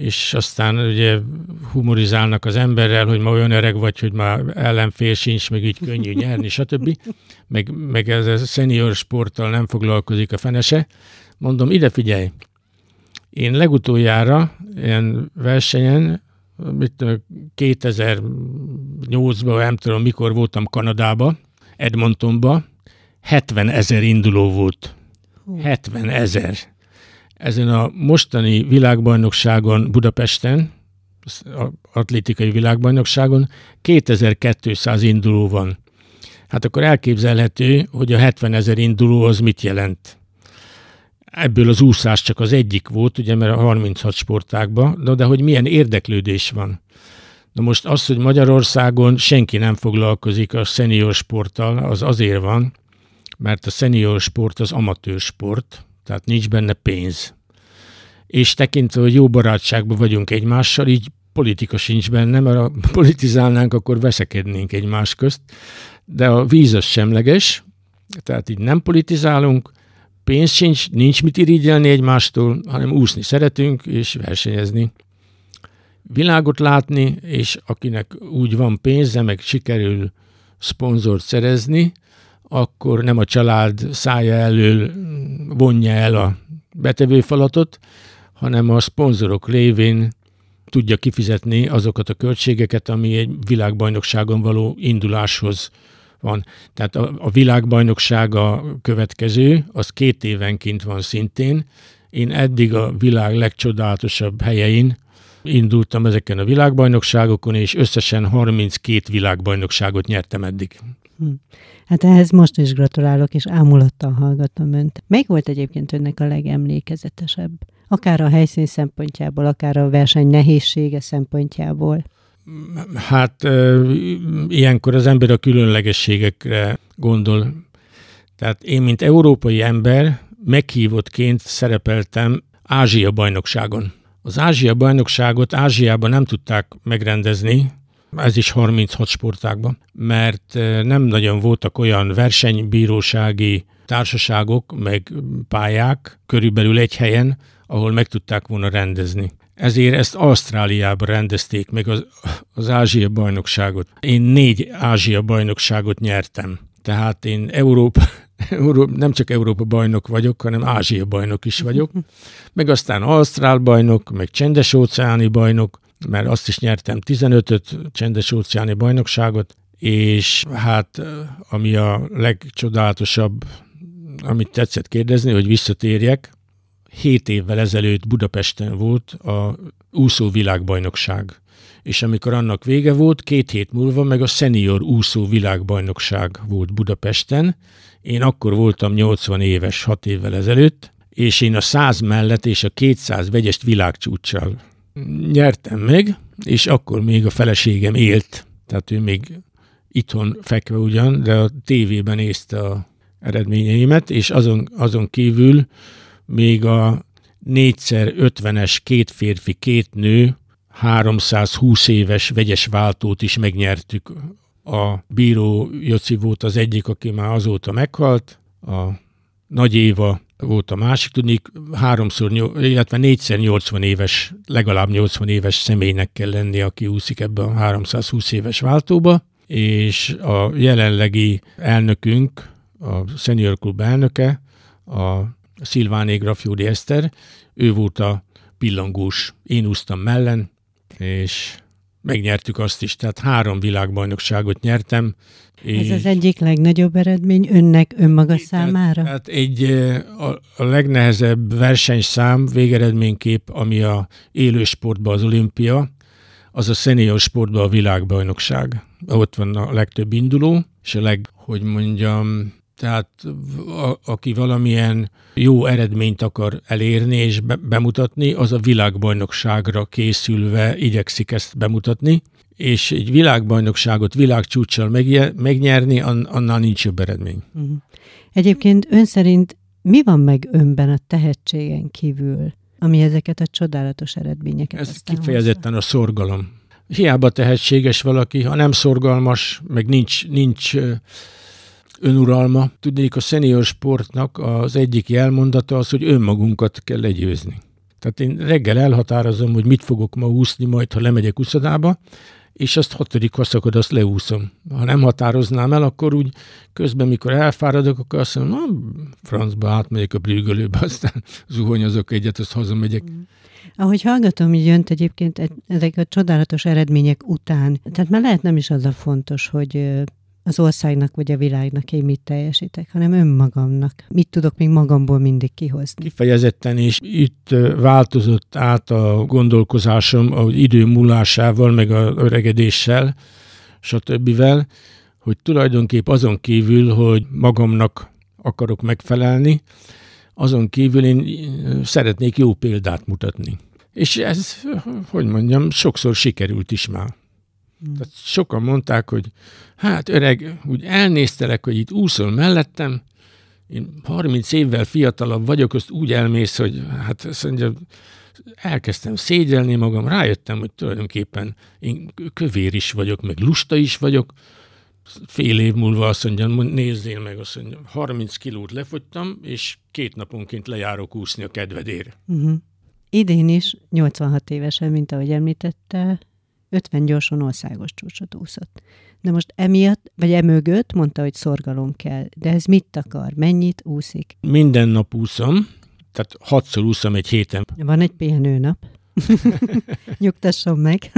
Speaker 2: és aztán ugye humorizálnak az emberrel, hogy ma olyan öreg vagy, hogy már ellenfél sincs, meg így könnyű nyerni, stb. Meg, meg ez a senior sporttal nem foglalkozik a fenese. Mondom, ide figyelj, én legutoljára ilyen versenyen, mit tudom, 2008-ban, nem tudom mikor voltam Kanadába, Edmontonba, 70 ezer induló volt. 70 ezer ezen a mostani világbajnokságon Budapesten, atlétikai világbajnokságon 2200 induló van. Hát akkor elképzelhető, hogy a 70 ezer induló az mit jelent. Ebből az úszás csak az egyik volt, ugye, mert a 36 sportákban, de, de hogy milyen érdeklődés van. Na most az, hogy Magyarországon senki nem foglalkozik a szenior sporttal, az azért van, mert a szenior sport az amatőr sport, tehát nincs benne pénz. És tekintve, hogy jó barátságban vagyunk egymással, így politika sincs benne, mert ha politizálnánk, akkor veszekednénk egymás közt. De a víz az semleges, tehát így nem politizálunk, pénz sincs, nincs mit irigyelni egymástól, hanem úszni szeretünk és versenyezni. Világot látni, és akinek úgy van pénze, meg sikerül szponzort szerezni, akkor nem a család szája elől vonja el a betevőfalatot, hanem a szponzorok lévén tudja kifizetni azokat a költségeket, ami egy világbajnokságon való induláshoz van. Tehát a, a világbajnokság a következő, az két évenként van szintén. Én eddig a világ legcsodálatosabb helyein indultam ezeken a világbajnokságokon, és összesen 32 világbajnokságot nyertem eddig. Hm.
Speaker 1: Hát ehhez most is gratulálok, és ámulattal hallgatom önt. Melyik volt egyébként önnek a legemlékezetesebb? Akár a helyszín szempontjából, akár a verseny nehézsége szempontjából?
Speaker 2: Hát ilyenkor az ember a különlegességekre gondol. Tehát én, mint európai ember, meghívottként szerepeltem Ázsia bajnokságon. Az Ázsia bajnokságot Ázsiában nem tudták megrendezni, ez is 36 sportágban, mert nem nagyon voltak olyan versenybírósági társaságok, meg pályák körülbelül egy helyen, ahol meg tudták volna rendezni. Ezért ezt Ausztráliában rendezték meg az, az Ázsia bajnokságot. Én négy Ázsia bajnokságot nyertem. Tehát én Európa, Európa, nem csak Európa bajnok vagyok, hanem Ázsia bajnok is vagyok. Meg aztán Ausztrál bajnok, meg csendes óceáni bajnok, mert azt is nyertem 15-öt csendes óceáni bajnokságot, és hát ami a legcsodálatosabb, amit tetszett kérdezni, hogy visszatérjek, hét évvel ezelőtt Budapesten volt a úszó világbajnokság. És amikor annak vége volt, két hét múlva meg a senior úszó világbajnokság volt Budapesten. Én akkor voltam 80 éves, 6 évvel ezelőtt, és én a 100 mellett és a 200 vegyest világcsúccsal nyertem meg, és akkor még a feleségem élt, tehát ő még itthon fekve ugyan, de a tévében nézte a eredményeimet, és azon, azon kívül még a 4x50-es két férfi, két nő, 320 éves vegyes váltót is megnyertük. A bíró Joci volt az egyik, aki már azóta meghalt, a Nagy Éva volt a másik, tudni, háromszor, illetve négyszer 80 éves, legalább 80 éves személynek kell lenni, aki úszik ebbe a 320 éves váltóba, és a jelenlegi elnökünk, a Senior Club elnöke, a Szilváné Grafjódi Eszter, ő volt a pillangós, én úsztam mellen, és megnyertük azt is, tehát három világbajnokságot nyertem.
Speaker 1: Ez az egyik legnagyobb eredmény önnek önmaga tehát, számára?
Speaker 2: Tehát egy a, a legnehezebb versenyszám, végeredménykép, ami a élősportban az olimpia, az a szenior sportban a világbajnokság. Ott van a legtöbb induló, és a leg, hogy mondjam, tehát a, aki valamilyen jó eredményt akar elérni és be, bemutatni, az a világbajnokságra készülve igyekszik ezt bemutatni, és egy világbajnokságot világcsúccsal megnyerni, annál nincs jobb eredmény. Uh-huh.
Speaker 1: Egyébként ön szerint mi van meg önben a tehetségen kívül, ami ezeket a csodálatos eredményeket
Speaker 2: Ez kifejezetten a szorgalom. Hiába tehetséges valaki, ha nem szorgalmas, meg nincs, nincs önuralma. Tudnék, a senior sportnak az egyik jelmondata az, hogy önmagunkat kell legyőzni. Tehát én reggel elhatározom, hogy mit fogok ma úszni majd, ha lemegyek uszodába, és azt hatodik haszakod, azt leúszom. Ha nem határoznám el, akkor úgy közben, mikor elfáradok, akkor azt mondom, na, francba átmegyek a brügölőbe, aztán zuhanyozok egyet, azt hazamegyek. Mm.
Speaker 1: Ahogy hallgatom, így jönt egyébként ezek a csodálatos eredmények után, tehát már lehet nem is az a fontos, hogy az országnak vagy a világnak én mit teljesítek, hanem önmagamnak. Mit tudok még magamból mindig kihozni.
Speaker 2: Kifejezetten is itt változott át a gondolkozásom az idő múlásával, meg a öregedéssel, stb. hogy tulajdonképp azon kívül, hogy magamnak akarok megfelelni, azon kívül én szeretnék jó példát mutatni. És ez, hogy mondjam, sokszor sikerült is már. Hmm. Tehát sokan mondták, hogy hát öreg, úgy elnéztelek, hogy itt úszol mellettem, én 30 évvel fiatalabb vagyok, azt úgy elmész, hogy hát azt mondja, elkezdtem szégyelni magam, rájöttem, hogy tulajdonképpen én kövér is vagyok, meg lusta is vagyok, fél év múlva azt mondja, nézzél meg, azt mondja, 30 kilót lefogytam, és két naponként lejárok úszni a kedvedért. Uh-huh.
Speaker 1: Idén is 86 évesen, mint ahogy említette, 50 gyorsan országos csúcsot úszott. De most emiatt, vagy emögött mondta, hogy szorgalom kell. De ez mit akar? Mennyit úszik?
Speaker 2: Minden nap úszom, tehát hatszor úszom egy héten.
Speaker 1: Van egy pihenőnap. Nyugtasson meg.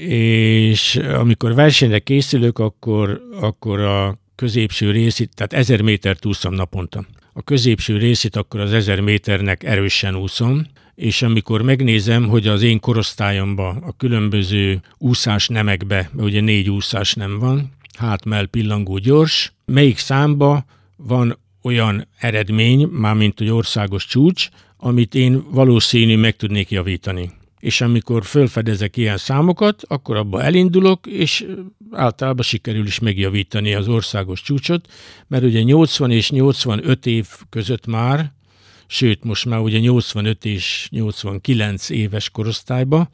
Speaker 2: és amikor versenyre készülök, akkor, akkor a középső részét, tehát ezer métert úszom naponta. A középső részét akkor az ezer méternek erősen úszom, és amikor megnézem, hogy az én korosztályomban a különböző úszás nemekbe, ugye négy úszás nem van, hátmell pillangó gyors, melyik számba van olyan eredmény, mármint egy országos csúcs, amit én valószínű meg tudnék javítani. És amikor fölfedezek ilyen számokat, akkor abba elindulok, és általában sikerül is megjavítani az országos csúcsot, mert ugye 80 és 85 év között már, sőt most már ugye 85 és 89 éves korosztályban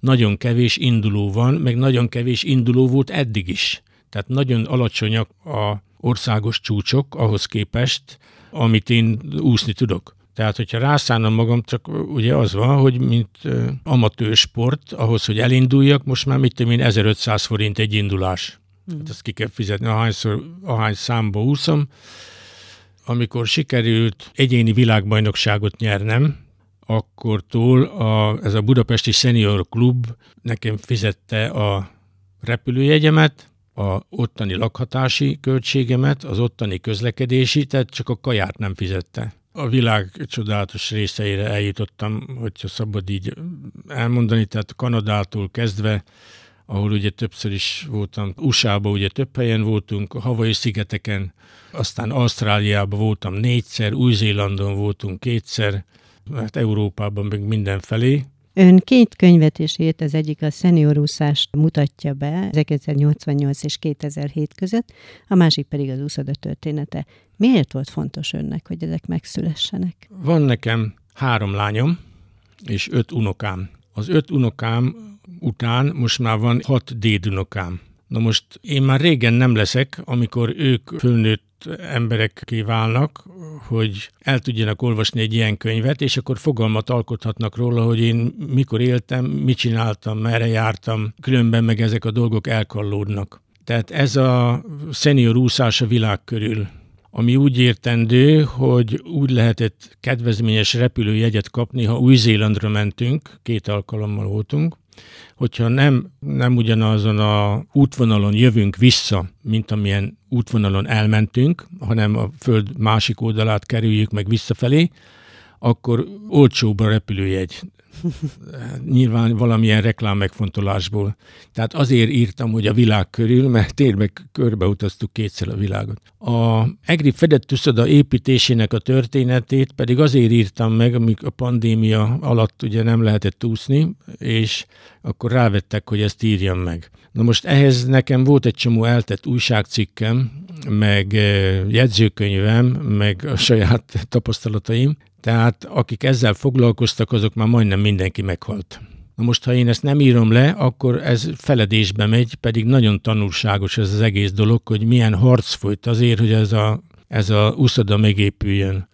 Speaker 2: nagyon kevés induló van, meg nagyon kevés induló volt eddig is. Tehát nagyon alacsonyak a országos csúcsok ahhoz képest, amit én úszni tudok. Tehát, hogyha rászánom magam, csak ugye az van, hogy mint amatőr sport, ahhoz, hogy elinduljak, most már mit tudom én, 1500 forint egy indulás. Hmm. Hát ezt ki kell fizetni, ahányszor, ahány számba úszom. Amikor sikerült egyéni világbajnokságot nyernem, akkortól a, ez a Budapesti Senior Klub nekem fizette a repülőjegyemet, a ottani lakhatási költségemet, az ottani közlekedési, tehát csak a kaját nem fizette. A világ csodálatos részeire eljutottam, hogyha szabad így elmondani, tehát Kanadától kezdve, ahol ugye többször is voltam, USA-ba ugye több helyen voltunk, a Havai szigeteken, aztán Ausztráliában voltam négyszer, Új-Zélandon voltunk kétszer, hát Európában meg mindenfelé,
Speaker 1: Ön két könyvet is írt, az egyik a szeniorúszást mutatja be 1988 és 2007 között, a másik pedig az úszoda története. Miért volt fontos önnek, hogy ezek megszülessenek?
Speaker 2: Van nekem három lányom és öt unokám. Az öt unokám után most már van hat dédunokám. Na most én már régen nem leszek, amikor ők fölnőtt emberek kiválnak, hogy el tudjanak olvasni egy ilyen könyvet, és akkor fogalmat alkothatnak róla, hogy én mikor éltem, mit csináltam, merre jártam, különben meg ezek a dolgok elkallódnak. Tehát ez a szenior úszás a világ körül ami úgy értendő, hogy úgy lehetett kedvezményes repülőjegyet kapni, ha Új-Zélandra mentünk, két alkalommal voltunk, hogyha nem, nem ugyanazon a útvonalon jövünk vissza, mint amilyen útvonalon elmentünk, hanem a föld másik oldalát kerüljük meg visszafelé, akkor olcsóbb a repülőjegy. Nyilván valamilyen reklám megfontolásból. Tehát azért írtam, hogy a világ körül, mert tényleg körbeutaztuk kétszer a világot. A EGRI fedett tuszoda építésének a történetét pedig azért írtam meg, amíg a pandémia alatt ugye nem lehetett úszni, és akkor rávettek, hogy ezt írjam meg. Na most ehhez nekem volt egy csomó eltett újságcikkem, meg eh, jegyzőkönyvem, meg a saját tapasztalataim, tehát akik ezzel foglalkoztak, azok már majdnem mindenki meghalt. Na most, ha én ezt nem írom le, akkor ez feledésbe megy, pedig nagyon tanulságos ez az egész dolog, hogy milyen harc folyt azért, hogy ez a, ez a uszoda megépüljön.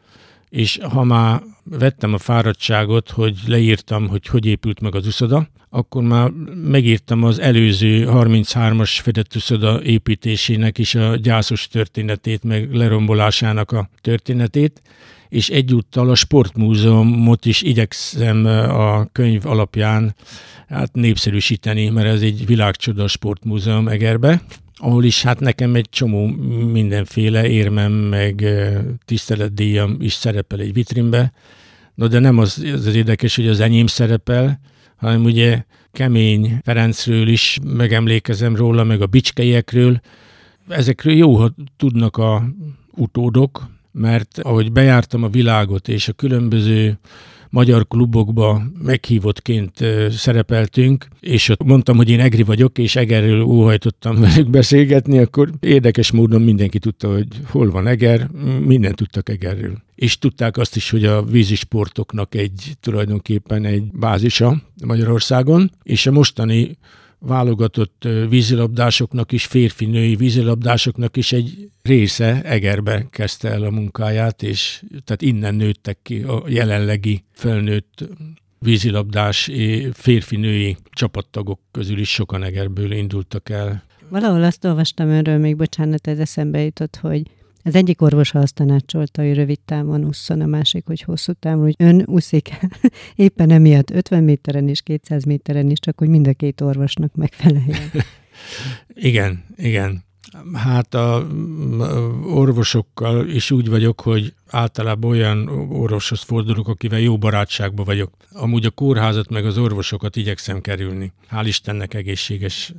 Speaker 2: És ha már vettem a fáradtságot, hogy leírtam, hogy hogy épült meg az uszoda, akkor már megírtam az előző 33-as fedett uszoda építésének is a gyászos történetét, meg lerombolásának a történetét, és egyúttal a sportmúzeumot is igyekszem a könyv alapján hát népszerűsíteni, mert ez egy világcsoda sportmúzeum Egerbe, ahol is hát nekem egy csomó mindenféle érmem, meg tiszteletdíjam is szerepel egy vitrínbe. No, de nem az, az, az érdekes, hogy az enyém szerepel, hanem ugye Kemény Ferencről is megemlékezem róla, meg a bicskeiekről. Ezekről jó, ha tudnak a utódok, mert ahogy bejártam a világot, és a különböző magyar klubokba meghívottként szerepeltünk, és ott mondtam, hogy én Egri vagyok, és Egerről óhajtottam velük beszélgetni, akkor érdekes módon mindenki tudta, hogy hol van Eger, mindent tudtak Egerről. És tudták azt is, hogy a vízisportoknak egy tulajdonképpen egy bázisa Magyarországon, és a mostani válogatott vízilabdásoknak is, férfi-női vízilabdásoknak is egy része Egerbe kezdte el a munkáját, és tehát innen nőttek ki a jelenlegi felnőtt vízilabdás férfi-női csapattagok közül is sokan Egerből indultak el.
Speaker 1: Valahol azt olvastam önről, még bocsánat, ez eszembe jutott, hogy az egyik orvos azt tanácsolta, hogy rövid távon ússzon, a másik, hogy hosszú távon, hogy ön úszik éppen emiatt 50 méteren és 200 méteren is, csak hogy mind a két orvosnak megfeleljen.
Speaker 2: igen, igen. Hát a orvosokkal is úgy vagyok, hogy általában olyan orvoshoz fordulok, akivel jó barátságban vagyok. Amúgy a kórházat meg az orvosokat igyekszem kerülni. Hál' Istennek egészséges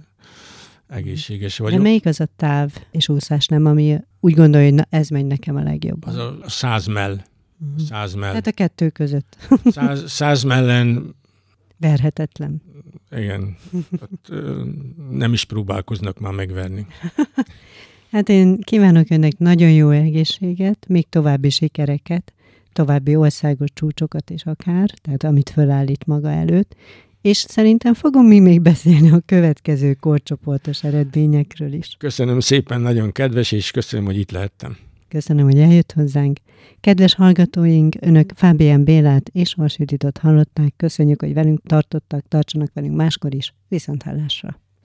Speaker 2: egészséges vagyok.
Speaker 1: De melyik az a táv és úszás nem, ami úgy gondolja, hogy na, ez megy nekem a legjobb?
Speaker 2: Az a száz mell. Mhm. Száz mell.
Speaker 1: Hát a kettő között.
Speaker 2: Száz, száz mellen
Speaker 1: Verhetetlen.
Speaker 2: Igen. Hát, nem is próbálkoznak már megverni.
Speaker 1: Hát én kívánok önnek nagyon jó egészséget, még további sikereket, további országos csúcsokat is akár, tehát amit fölállít maga előtt, és szerintem fogom mi még beszélni a következő korcsoportos eredményekről is.
Speaker 2: Köszönöm szépen, nagyon kedves, és köszönöm, hogy itt lehettem.
Speaker 1: Köszönöm, hogy eljött hozzánk. Kedves hallgatóink, önök Fábián Bélát és Vas hallották. Köszönjük, hogy velünk tartottak, tartsanak velünk máskor is. Viszont hallásra!